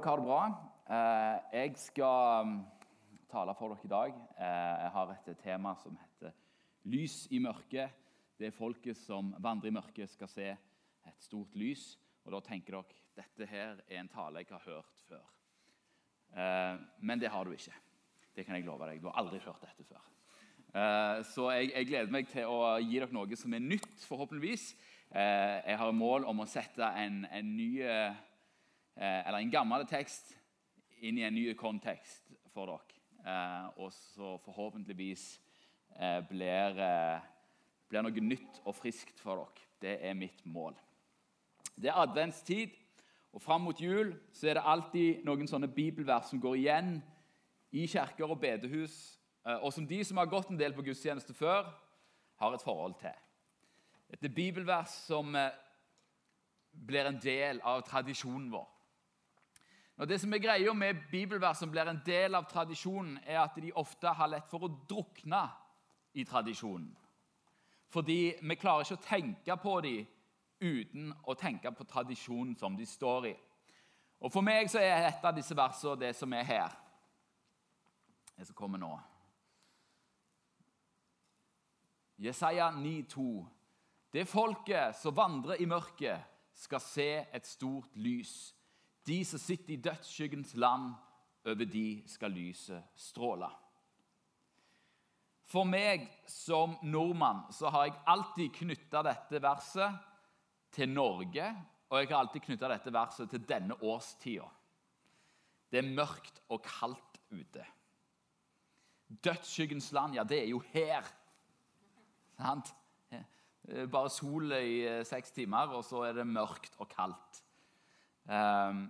dere har det bra. Eh, Jeg skal mm, tale for dere i dag. Eh, Jeg har et tema som heter 'Lys i mørket'. Det er folket som vandrer i mørket, skal se et stort lys. Og Da tenker dere dette her er en tale jeg har hørt før. Eh, Men det har du ikke. Det kan jeg love deg. Du har aldri hørt dette før. Så jeg, jeg gleder meg til å gi dere noe som er nytt, forhåpentligvis. Jeg har mål om å sette en, en ny eller en gammel tekst inn i en ny kontekst for dere. Eh, og så forhåpentligvis eh, blir, eh, blir noe nytt og friskt for dere. Det er mitt mål. Det er adventstid, og fram mot jul så er det alltid noen sånne bibelvers som går igjen i kirker og bedehus, eh, og som de som har gått en del på gudstjeneste før, har et forhold til. Er bibelvers som eh, blir en del av tradisjonen vår. Og det som er greia med bibelvers som blir en del av tradisjonen, er at de ofte har lett for å drukne i tradisjonen. Fordi vi klarer ikke å tenke på dem uten å tenke på tradisjonen som de står i. Og For meg så er et av disse versene det som er her. Det som kommer nå. Jesaja 9,2. Det folket som vandrer i mørket, skal se et stort lys. De som sitter i dødsskyggens land, over de skal lyset stråle. For meg som nordmann så har jeg alltid knytta dette verset til Norge, og jeg har alltid knytta dette verset til denne årstida. Det er mørkt og kaldt ute. Dødsskyggens land, ja, det er jo her. Sant? Bare sol i eh, seks timer, og så er det mørkt og kaldt. Um,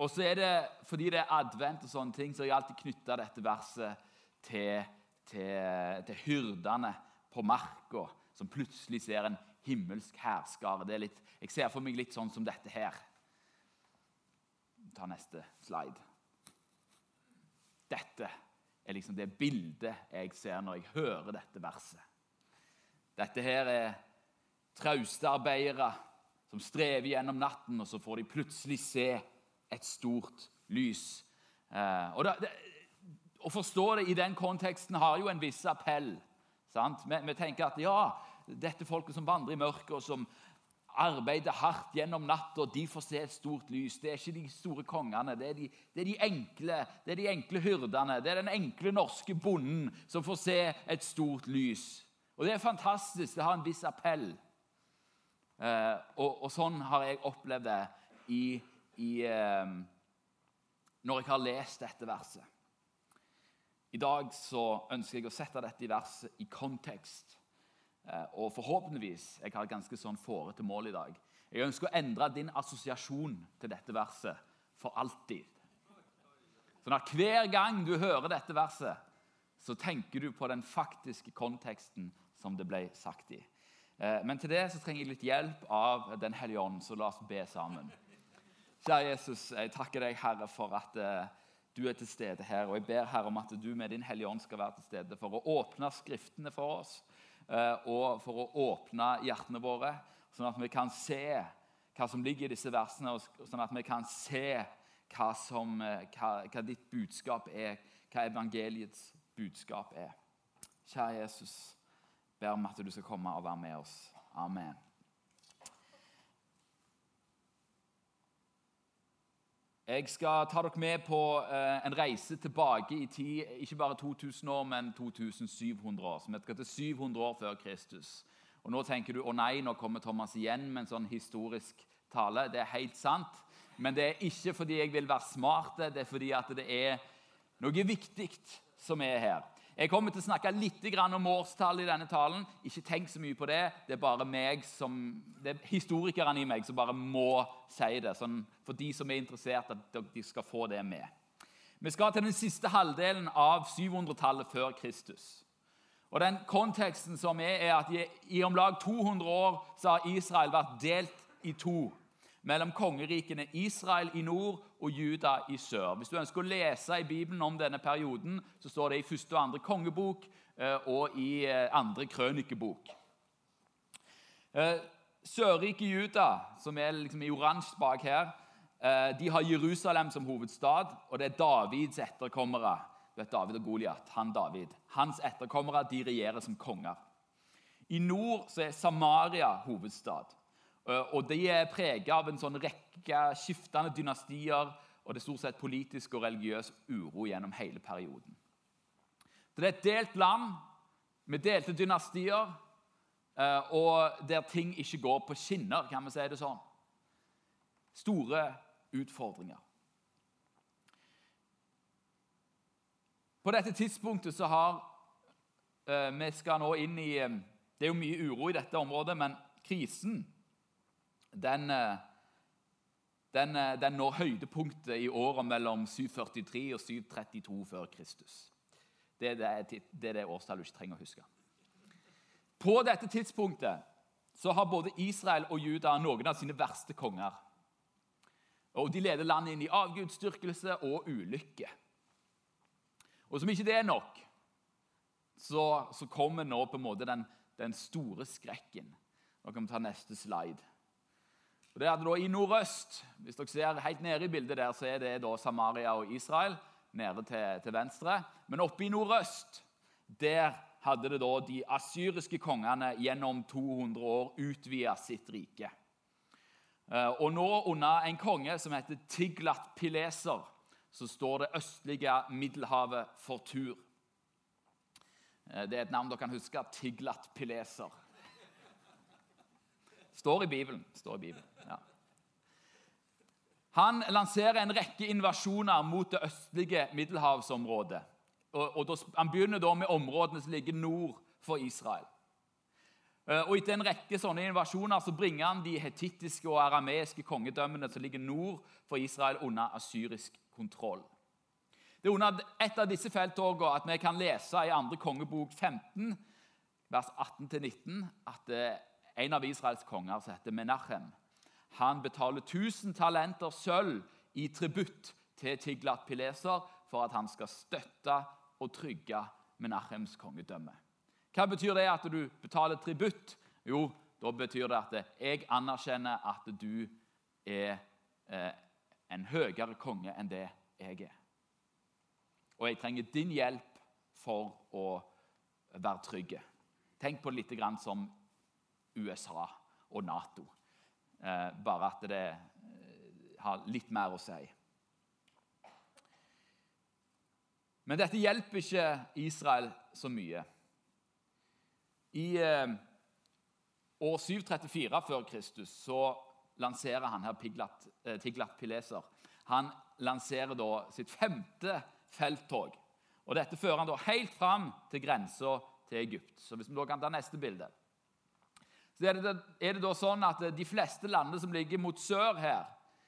og så er det, Fordi det er advent, og sånne ting, så har jeg alltid knytta dette verset til, til, til hyrdene på marka som plutselig ser en himmelsk hærskare. Jeg ser for meg litt sånn som dette her. Ta neste slide. Dette er liksom det bildet jeg ser når jeg hører dette verset. Dette her er trauste arbeidere som strever gjennom natten, og så får de plutselig se et stort lys. Eh, og da, det, Å forstå det i den konteksten har jo en viss appell. Vi, vi, tenker at ja, dette folket som vandrer i mørket, og som arbeider hardt gjennom natta, de får se et stort lys. Det er ikke de store kongene, det er de, det er de enkle det er de enkle hyrdene. Det er den enkle norske bonden som får se et stort lys. Og det er fantastisk. Det har en viss appell. Eh, og, og, sånn har jeg opplevd det i, i, eh, når jeg har lest dette verset. I dag så ønsker jeg å sette dette verset i kontekst. Eh, og forhåpentligvis Jeg har et ganske sånn fårete mål i dag. Jeg ønsker å endre din assosiasjon til dette verset for alltid. Sånn at hver gang du hører dette verset, så tenker du på den faktiske konteksten som det ble sagt i. Eh, men til det så trenger jeg litt hjelp av Den hellige ånd, så la oss be sammen. Kjære Jesus, jeg takker deg, Herre, for at eh, du er til stede her. Og jeg ber Herre om at du med Din Hellige Ånd skal være til stede for å åpne Skriftene for oss. Eh, og for å åpne hjertene våre, sånn at vi kan se hva som ligger i disse versene, og sånn at vi kan se hva, som, hva, hva ditt budskap er, hva evangeliets budskap er. Kjære Jesus ber om at du skal komme og være med oss. Amen. Jeg skal ta dere med på eh, en reise tilbake i tid, ikke bare 2000 år, men 2700 år. Skal til 700 år før Kristus. Og Nå tenker du å nei, nå kommer Thomas igjen med en sånn historisk tale. Det er helt sant. Men det er ikke fordi jeg vil være smart, det er fordi at det er noe viktig som er her. Jeg kommer til å snakke litt om årstallet i denne talen. Ikke tenk så mye på det. Det er bare meg som, det er historikerne i meg som bare må si det. Sånn for de som er interessert, at de skal få det med. Vi skal til den siste halvdelen av 700-tallet før Kristus. Og den Konteksten som er, er at i, i om lag 200 år så har Israel vært delt i to mellom kongerikene Israel i nord og Juda i sør. Hvis du ønsker å lese i Bibelen om denne perioden, så står det i første og andre kongebok eh, og i eh, andre krønikebok. Eh, Sørriket Juda, som er liksom i oransje bak her, de har Jerusalem som hovedstad, og det er Davids etterkommere. Du vet David og Goliat, han David. Hans etterkommere de regjerer som konger. I nord så er Samaria hovedstad. Eh, og De er preget av en sånn rekke skiftende dynastier, og det er stort sett politisk og religiøs uro gjennom hele perioden. Det er et delt land med delte dynastier, eh, og der ting ikke går på skinner, kan vi si det sånn. Store utfordringer. På dette tidspunktet så har eh, Vi skal nå inn i Det er jo mye uro i dette området, men krisen den, eh, den, eh, den når høydepunktet i året mellom 743 og 732 før Kristus. Det er det, det, det årstallet du ikke trenger å huske. På dette tidspunktet så har både Israel og Juda noen av sine verste konger. Og De leder landet inn i avgudsdyrkelse og ulykke. Og Som ikke det er nok, så, så kommer nå på en måte den, den store skrekken. Nå kan vi ta neste slide. Og det er da I nordøst hvis dere ser helt nede i bildet der, så er det da Samaria og Israel. nede til, til venstre. Men oppe i nordøst der hadde det da de asyriske kongene gjennom 200 år utvida sitt rike. Eh, og nå under en konge som heter Tiglat Pileser, så står det østlige Middelhavet for tur. Eh, det er et navn dere kan huske. Tiglat Pileser. Står i Bibelen. Står i Bibelen. Han lanserer en rekke invasjoner mot det østlige middelhavsområdet. Og, og Han begynner da med områdene som ligger nord for Israel. Eh, og Etter en rekke sånne invasjoner så bringer han de hetittiske og arameiske kongedømmene som ligger nord for Israel, under asyrisk kontroll. Det er under et av disse felttogene at vi kan lese i 2. kongebok 15, vers 18-19, at eh, en av Israels konger, som heter Menachem, han betaler 1000 talenter sølv i tributt til Tiglat Pileser for at han skal støtte og trygge Menachems kongedømme. Hva betyr det at du betaler tributt? Jo, da betyr det at jeg anerkjenner at du er eh, en høyere konge enn det jeg er. Og jeg trenger din hjelp for å være trygg. Tenk på det litt som USA og Nato. Eh, bare at det eh, har litt mer å si. Men dette hjelper ikke Israel så mye. I eh, år 734 før Kristus så lanserer han her Piglat, eh, Tiglat Pileser. Han lanserer da sitt femte felttog. Og Dette fører han da helt fram til grensa til Egypt. Så hvis vi da kan ta neste bilde, så er det, er det da sånn at de fleste landene som ligger mot sør her,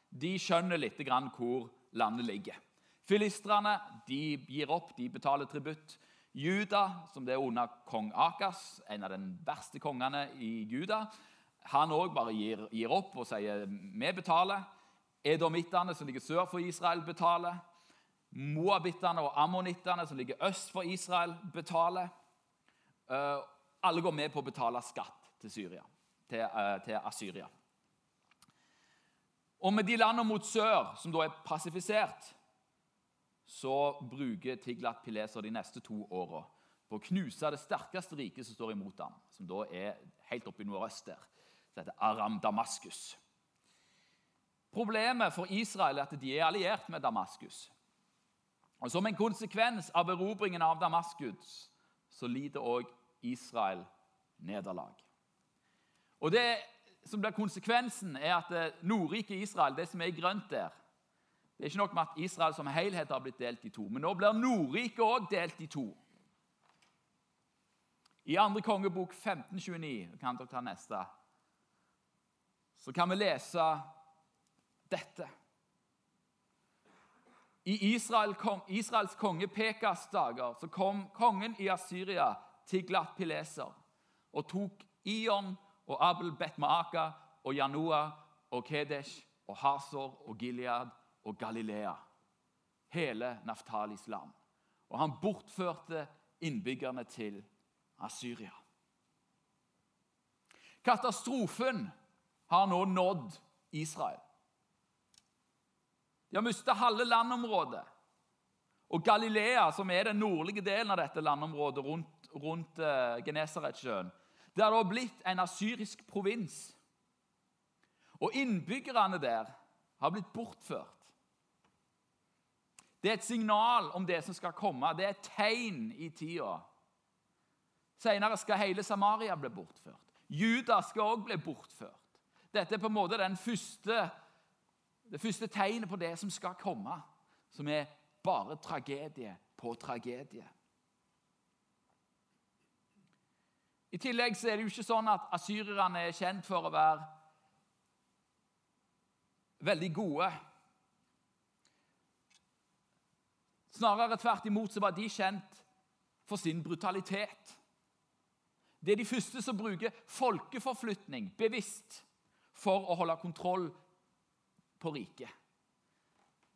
de skjønner litt grann hvor landet ligger. Filistrene de gir opp, de betaler tributt. Juda, som det er under kong Akas, en av de verste kongene i Juda, han òg bare gir, gir, opp og sier vi betaler. Edomittene, som ligger sør for Israel, betaler. Moabittene og ammonittene, som ligger øst for Israel, betaler. Uh, alle går med på å betale skatt til, Syria, til, uh, til Asyria. Og med de landene mot sør, som da er pasifisert, så bruker Tiglat Pileser de neste to åra på å knuse det sterkeste riket som står imot ham, som da er helt oppe i nordøst der, som heter Aram Damaskus. Problemet for Israel er at de er alliert med Damaskus. Og Som en konsekvens av erobringen av Damaskus så lider òg Israel nederlag. Og Det som blir konsekvensen, er at Nordriket Israel, det som er grønt der, det er ikke nok med at Israel som helhet har blitt delt i to, men nå blir Nordriket òg delt i to. I andre kongebok 1529 kan dere ta neste, så kan vi lese dette. I Israel, Israels konge Pekas dager så kom kongen i Asyria til glatt Pileser og tok Ion og Abel Betmaaka og Janua og Kedesh og Hasor og Gilead og Galilea, hele Naftalis land. Og han bortførte innbyggerne til Asyria. Katastrofen har nå nådd Israel. De har mista halve landområdet. Og Galilea, som er den nordlige delen av dette landområdet rundt, rundt uh, Genesaretsjøen, det har da blitt en asyrisk provins. Og innbyggerne der har blitt bortført. Det er et signal om det som skal komme. Det er et tegn i tida. Senere skal hele Samaria bli bortført. Juda skal òg bli bortført. Dette er på en måte første, det første tegnet på det som skal komme, som er bare tragedie på tragedie. I tillegg så er det jo ikke sånn at asyrerne er kjent for å være veldig gode. Snarere tvert imot så var de kjent for sin brutalitet. Det er de første som bruker folkeforflytning bevisst for å holde kontroll på riket.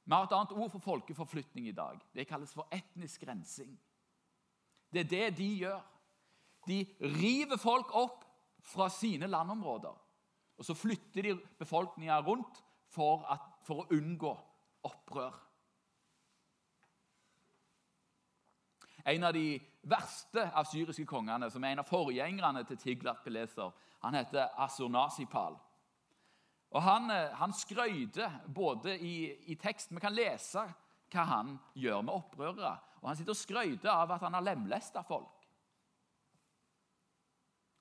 Vi har et annet ord for folkeforflytning i dag. Det kalles for etnisk rensing. Det er det de gjør. De river folk opp fra sine landområder. Og så flytter de befolkninga rundt for, at, for å unngå opprør. En av de verste av syriske kongene, som er en av forgjengerne til Tiglat beleser, han heter Asurnasipal. Og Han, eh, han skrøyter både i, i tekst Vi kan lese hva han gjør med opprørere. Og Han sitter og skrøyter av at han har lemlesta folk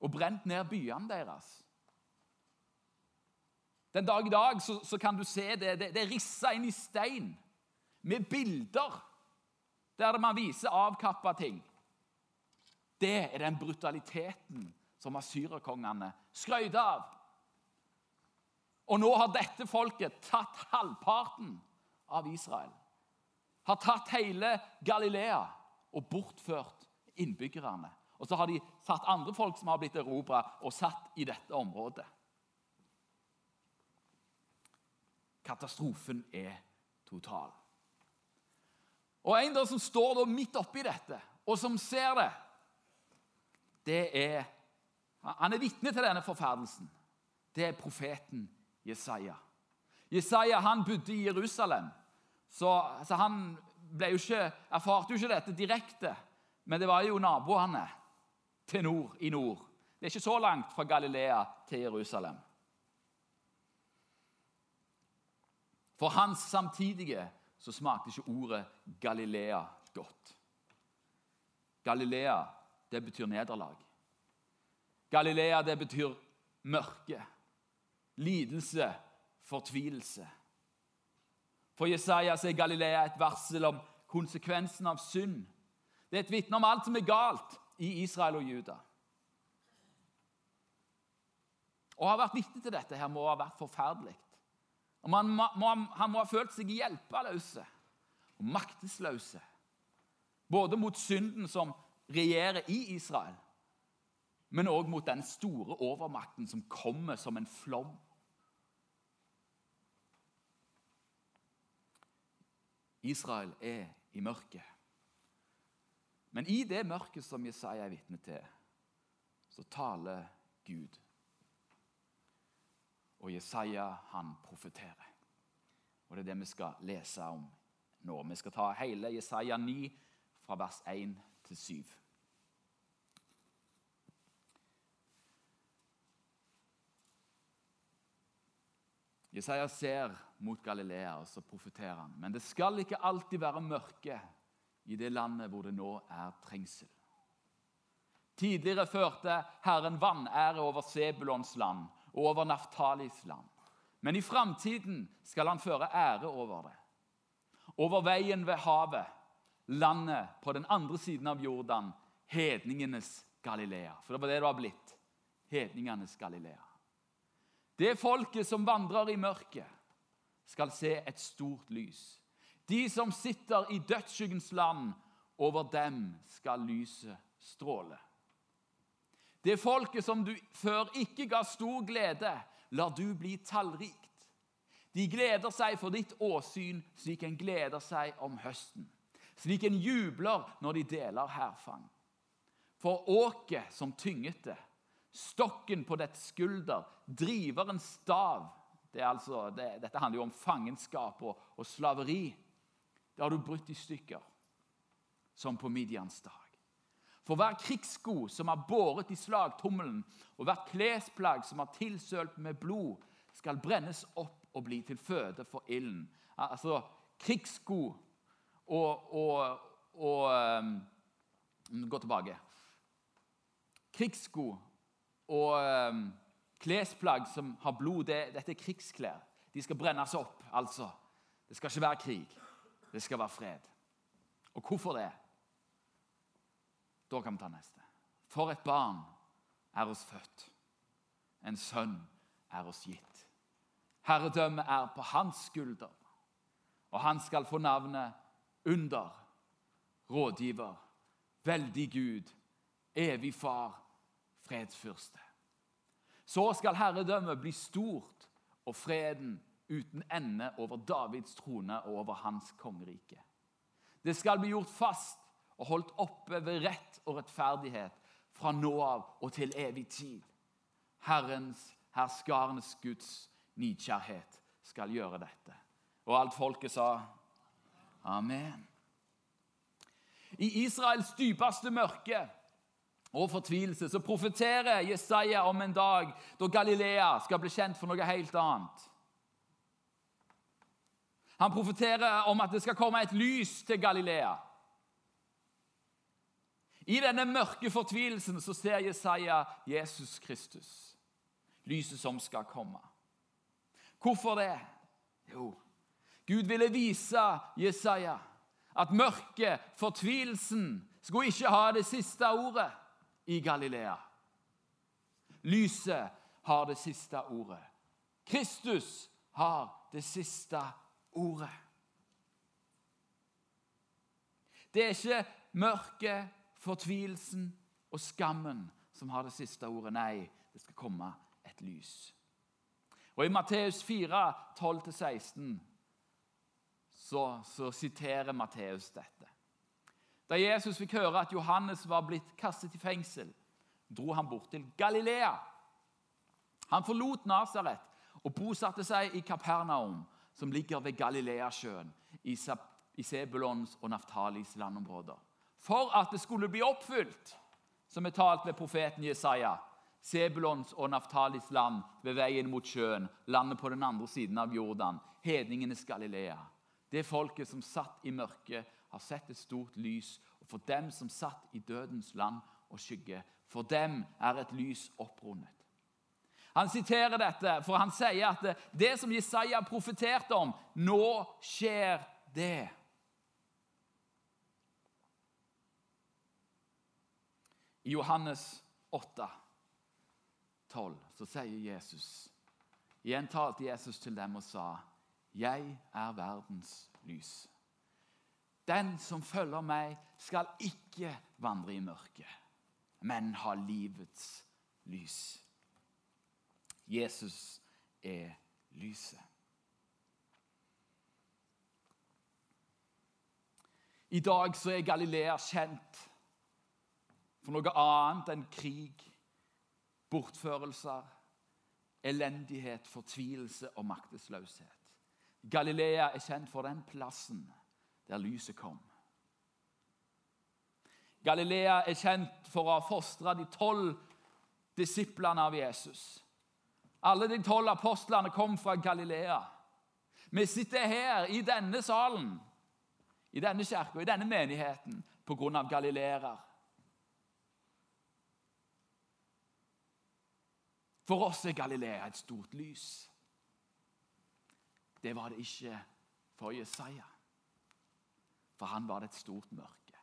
og brent ned byene deres. Den dag i dag så, så kan du se det, det, det er rissa inn i stein med bilder der man viser avkappa ting. Det er den brutaliteten som asyrerkongene skrøt av. Og nå har dette folket tatt halvparten av Israel. Har tatt hele Galilea og bortført innbyggerne. Og så har de satt andre folk som har blitt erobra, og satt i dette området. Katastrofen er total. Og en der som står da midt oppi dette, og som ser det, det er Han er vitne til denne forferdelsen. Det er profeten Jesaja. Jesaja han bodde i Jerusalem, så, så han jo ikke, erfarte jo ikke dette direkte. Men det var jo naboene til nord, i nord. Det er ikke så langt fra Galilea til Jerusalem. For hans samtidige så smakte ikke ordet Galilea godt. Galilea, det betyr nederlag. Galilea, det betyr mørke, lidelse, fortvilelse. For Jesaja er Galilea et varsel om konsekvensen av synd. Det er et vitne om alt som er galt i Israel og Juda. Å ha vært vitne til dette her må ha vært forferdelig. Man må, han må ha følt seg hjelpeløse og maktesløse. Både mot synden som regjerer i Israel, men òg mot den store overmakten som kommer som en flom. Israel er i mørket. Men i det mørket som Jesaja er vitne til, så taler Gud og Jesaja han profeterer. Og Det er det vi skal lese om nå. Vi skal ta hele Jesaja 9 fra vers 1 til 7. Jesaja ser mot Galilea, og så profeterer han. Men det skal ikke alltid være mørke i det landet hvor det nå er trengsel. Tidligere førte Herren vanære over Sebulons land og over Naftalis land. Men i framtiden skal han føre ære over det. Over veien ved havet, landet på den andre siden av Jordan, hedningenes Galilea. For det var det det var blitt. Hedningenes Galilea. Det folket som vandrer i mørket, skal se et stort lys. De som sitter i dødsskyggens land, over dem skal lyset stråle. Det folket som du før ikke ga stor glede, lar du bli tallrikt. De gleder seg for ditt åsyn, slik en gleder seg om høsten. Slik en jubler når de deler hærfang. For åket som tynget det, stokken på dets skulder, driverens stav, Det altså, det, dette handler jo om fangenskap og, og slaveri. Det har du brutt i stykker, som på Midians dag. For hver krigssko som har båret i slagtommelen, og hvert klesplagg som har tilsølt med blod, skal brennes opp og bli til føde for ilden. Altså krigssko og, og, og um, Gå tilbake. Krigssko og um, klesplagg som har blod, det, dette er krigsklær. De skal brennes opp, altså. Det skal ikke være krig. Det skal være fred. Og hvorfor det? Da kan vi ta neste. For et barn er oss født. En sønn er oss gitt. Herredømmet er på hans skulder, og han skal få navnet Under, Rådgiver, Veldig Gud, Evig Far, Fredsfyrste. Så skal herredømmet bli stort og freden uten ende over Davids trone og over hans kongerike. Det skal bli gjort fast og holdt oppe ved rett og rettferdighet fra nå av og til evig tid. Herrens, herskarenes Guds nidkjærhet skal gjøre dette. Og alt folket sa amen. I Israels dypeste mørke og fortvilelse så profeterer Jesaja om en dag da Galilea skal bli kjent for noe helt annet. Han profeterer om at det skal komme et lys til Galilea. I denne mørke fortvilelsen så ser Jesaja Jesus Kristus, lyset som skal komme. Hvorfor det? Jo, Gud ville vise Jesaja at mørket, fortvilelsen, skulle ikke ha det siste ordet i Galilea. Lyset har det siste ordet. Kristus har det siste ordet. Det er ikke mørket, fortvilelsen og skammen som har det siste ordet. Nei, det skal komme et lys. Og I Matteus 4, 12-16 så, så siterer Matteus dette. Da Jesus fikk høre at Johannes var blitt kastet i fengsel, dro han bort til Galilea. Han forlot Nasaret og bosatte seg i Kapernaum, som ligger ved Galileasjøen, i Sebulons og Naftalis landområder for at det skulle bli oppfylt, som er talt ved profeten Jesaja. Sebulons og Naftalis land ved veien mot sjøen, landet på den andre siden av Jordan, hedningenes Galilea. Det folket som satt i mørket, har sett et stort lys. Og for dem som satt i dødens land og skygge, for dem er et lys opprundet. Han siterer dette, for han sier at det, som Jesaja profeterte om, nå skjer det. I Johannes 8, 12, så sier Jesus Igjen talte Jesus til dem og sa, 'Jeg er verdens lys.' 'Den som følger meg, skal ikke vandre i mørket, men ha livets lys.' Jesus er lyset. I dag så er Galilea kjent for noe annet enn krig, bortførelser, elendighet, fortvilelse og maktesløshet. Galilea er kjent for den plassen der lyset kom. Galilea er kjent for å ha fostra de tolv disiplene av Jesus. Alle de tolv apostlene kom fra Galilea. Vi sitter her i denne salen, i denne kirka, i denne menigheten pga. galileere. For oss er Galilea et stort lys. Det var det ikke for Jesaja. For han var det et stort mørke.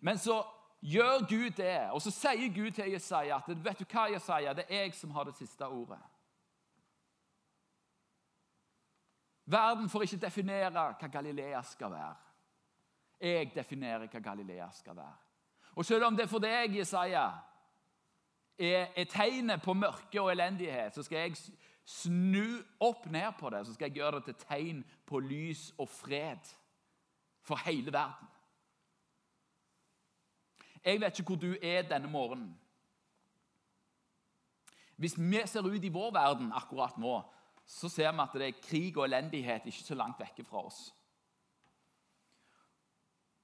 Men så gjør Gud det, og så sier Gud til Jesaja at vet du hva, Jesaja, det er jeg som har det siste ordet. Verden får ikke definere hva Galilea skal være. Jeg definerer hva Galilea skal være. Og selv om det for deg, Jesaja, er, er tegnet på mørke og elendighet, så skal jeg snu opp ned på det. Så skal jeg gjøre det til tegn på lys og fred for hele verden. Jeg vet ikke hvor du er denne morgenen. Hvis vi ser ut i vår verden akkurat nå, så ser vi at det er krig og elendighet ikke så langt vekke fra oss.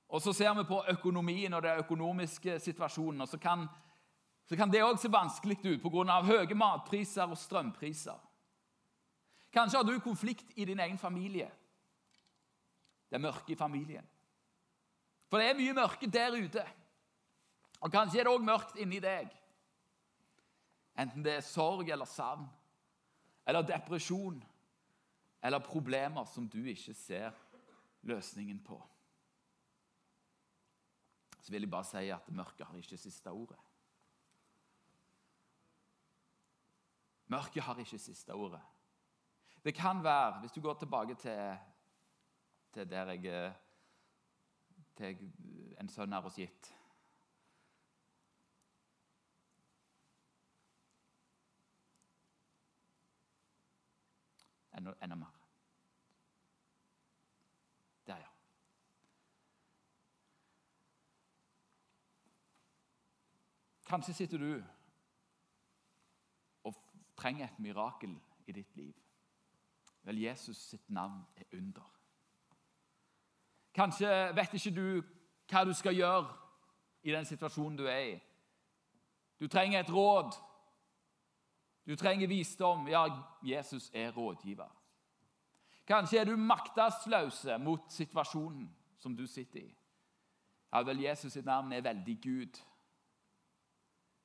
Og Så ser vi på økonomien og den økonomiske situasjonen. og Så kan, så kan det òg se vanskelig ut pga. høye matpriser og strømpriser. Kanskje har du konflikt i din egen familie. Det er mørke i familien. For det er mye mørke der ute. Og kanskje er det òg mørkt inni deg. Enten det er sorg eller savn, eller depresjon, eller problemer som du ikke ser løsningen på. Så vil jeg bare si at mørket har ikke siste ordet. Mørket har ikke siste ordet. Det kan være, hvis du går tilbake til, til der jeg til en sønn er hos gitt Enda, enda mer. Der, ja. Kanskje sitter du og trenger et mirakel i ditt liv. Vel, Jesus sitt navn er under. Kanskje vet ikke du hva du skal gjøre i den situasjonen du er i. Du trenger et råd. Du trenger visdom. Ja, Jesus er rådgiver. Kanskje er du maktesløse mot situasjonen som du sitter i. Ja vel, Jesus sitt navn er veldig Gud.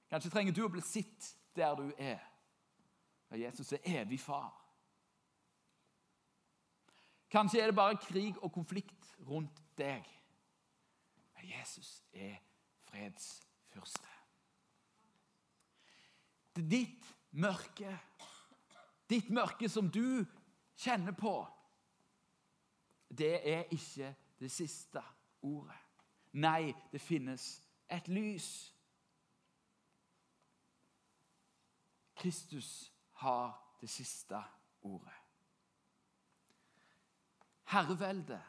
Kanskje trenger du å bli sitt der du er. Ja, Jesus er evig far. Kanskje er det bare krig og konflikt rundt deg. Men Jesus er fredsfyrste. Det er ditt mørke, ditt mørke som du kjenner på, det er ikke det siste ordet. Nei, det finnes et lys. Kristus har det siste ordet. Herreveldet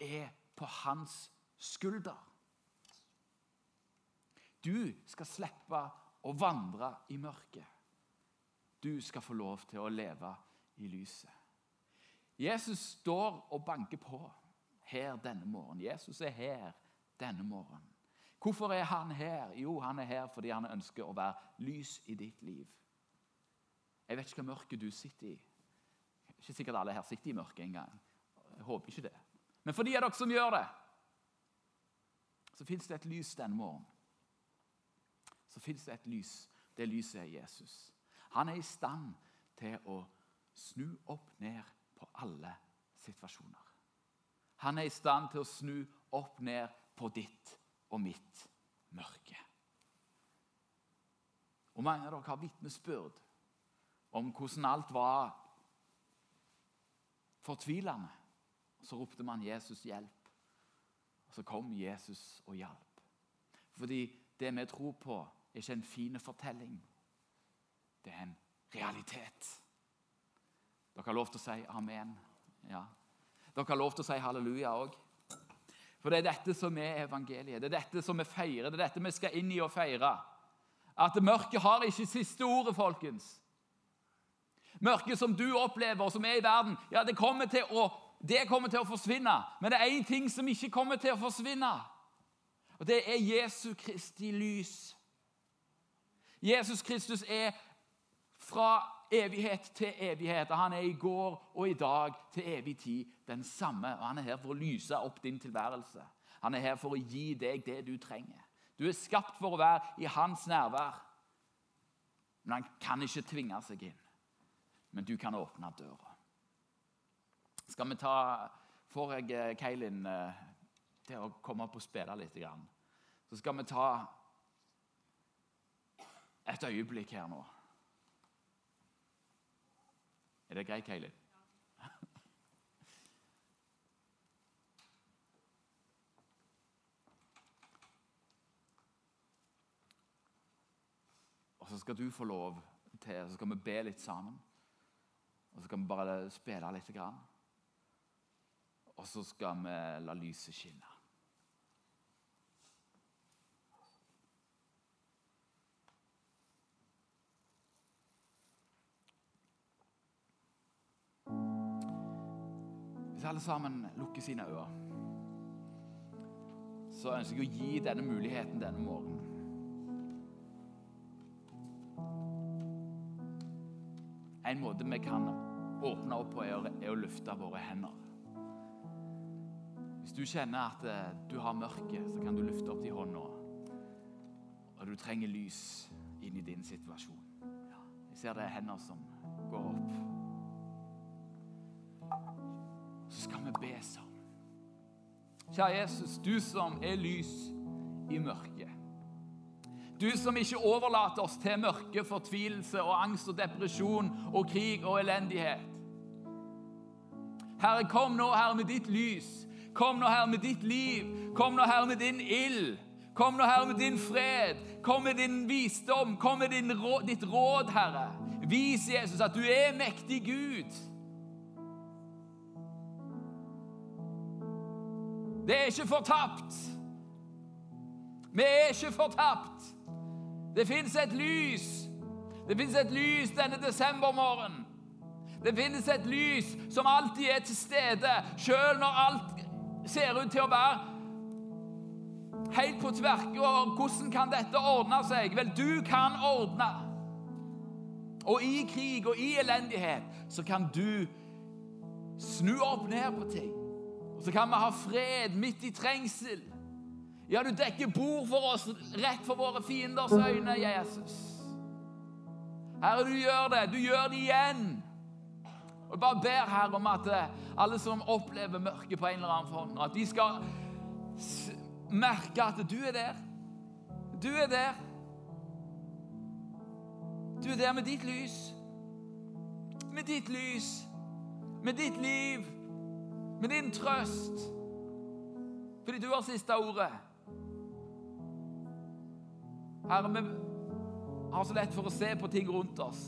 er på hans skulder. Du skal slippe å vandre i mørket. Du skal få lov til å leve i lyset. Jesus står og banker på her denne morgenen. Jesus er her denne morgenen. Hvorfor er han her? Jo, han er her fordi han ønsker å være lys i ditt liv. Jeg vet ikke hva mørket du sitter i. Ikke sikkert alle her sitter i mørket engang. Jeg håper ikke det. Men for de av dere som gjør det, så fins det et lys denne morgenen. Så fins det et lys. Det lyset er Jesus. Han er i stand til å snu opp ned på alle situasjoner. Han er i stand til å snu opp ned på ditt og mitt mørke. Og Mange av dere har vitnesbyrd om hvordan alt var fortvilende. Så ropte man 'Jesus, hjelp'. Og så kom Jesus og hjalp. Fordi det vi tror på, er ikke en fin fortelling. Det er en realitet. Dere har lov til å si amen. Ja. Dere har lov til å si halleluja òg. For det er dette som er evangeliet. Det er dette som vi feirer. Det er dette vi skal inn i og feire. At mørket har ikke siste ordet, folkens. Mørket som du opplever, og som er i verden, ja, det kommer til å kommer til å forsvinne. Men det er én ting som ikke kommer til å forsvinne. Og det er Jesu Kristi lys. Jesus Kristus er fra evighet til evighet. og Han er i går og i dag til evig tid den samme. og Han er her for å lyse opp din tilværelse. Han er her for å gi deg det du trenger. Du er skapt for å være i hans nærvær. Men han kan ikke tvinge seg inn. Men du kan åpne døra. Skal vi ta Får jeg eh, Keilin eh, til å komme opp og spille litt? Så skal vi ta et øyeblikk her nå. Er det greit, Keilin? Og så skal du få lov til Så skal vi be litt sammen. Og så skal vi bare spille litt. Og så skal vi la lyset skinne. Alle sammen lukker sine øyne, så ønsker jeg å gi denne muligheten denne morgenen. En måte vi kan åpne opp på, er å, løfte våre hender. Hvis du kjenner at eh, du har mørke, så kan du løfte opp de hånda. Og du trenger lys inn i din situasjon. Jeg ser det er hender som går opp. Så skal vi be sammen. Kjære Jesus, du som er lys i mørket. Du som ikke overlater oss til mørke, fortvilelse og angst og depresjon og krig og elendighet. Herre, kom nå, Herre, med ditt lys. Kom nå, Herre, med ditt liv. Kom nå, Herre, med din ild. Kom nå, Herre, med din fred. Kom med din visdom. Kom med råd, ditt råd, Herre. Vis Jesus at du er mektig Gud. Det er ikke fortapt. Vi er ikke fortapt. Det fins et lys. Det fins et lys denne desembermorgenen. Det finnes et lys som alltid er til stede, sjøl når alt ser ut til å være helt på tverke. Og hvordan kan dette ordne seg? Vel, du kan ordne. Og i krig og i elendighet så kan du snu opp ned på ting. Og så kan vi ha fred midt i trengsel. Ja, du dekker bord for oss rett for våre fienders øyne, Jesus. Herre, du gjør det. Du gjør det igjen. Og Jeg bare ber her om at eh, alle som opplever mørket på en eller annen form, at de skal merke at du er der. Du er der. Du er der med ditt lys. Med ditt lys. Med ditt liv. Med din trøst. Fordi du har siste ordet. Herre, vi har så lett for å se på ting rundt oss.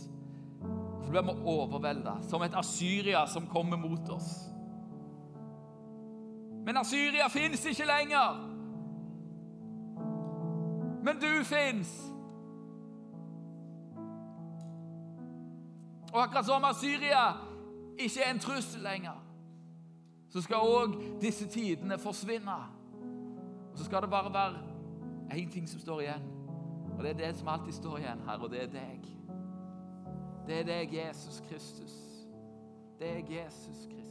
Så blir vi overvelda, som et Asyria som kommer mot oss. Men Asyria fins ikke lenger. Men du fins. Og akkurat som Asyria ikke er en trussel lenger, så skal òg disse tidene forsvinne. Og så skal det bare være én ting som står igjen. Og det er det som alltid står igjen her, og det er deg. Det er deg, Jesus Kristus. Det er Jesus Kristus.